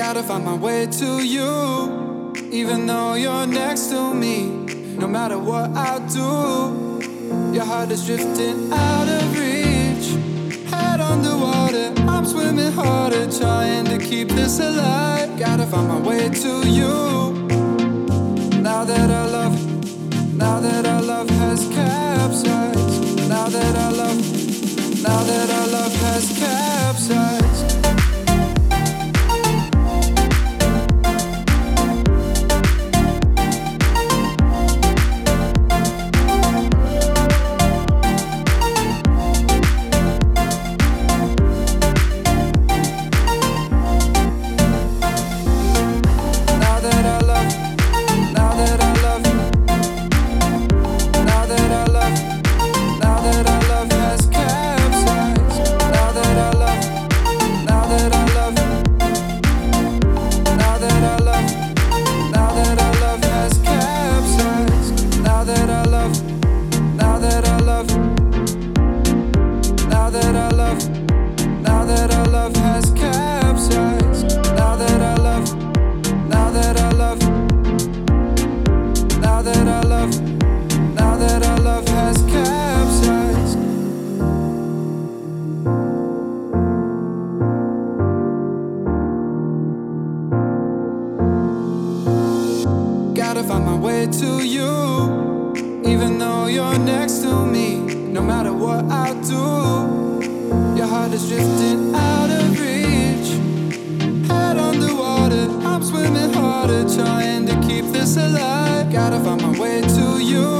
Gotta find my way to you, even though you're next to me. No matter what I do, your heart is drifting out of reach. Head underwater, I'm swimming harder, trying to keep this alive. Gotta find my way to you. Now that our love, now that our love has capsized. Now that our love, now that our love has capsized. Now that I love has capsized. Now that I love. Now that I love, now that I love, now that I love has capsized. Gotta find my way to you, even though you're next to me. No matter what I do, trying to keep this alive. Gotta find my way to you.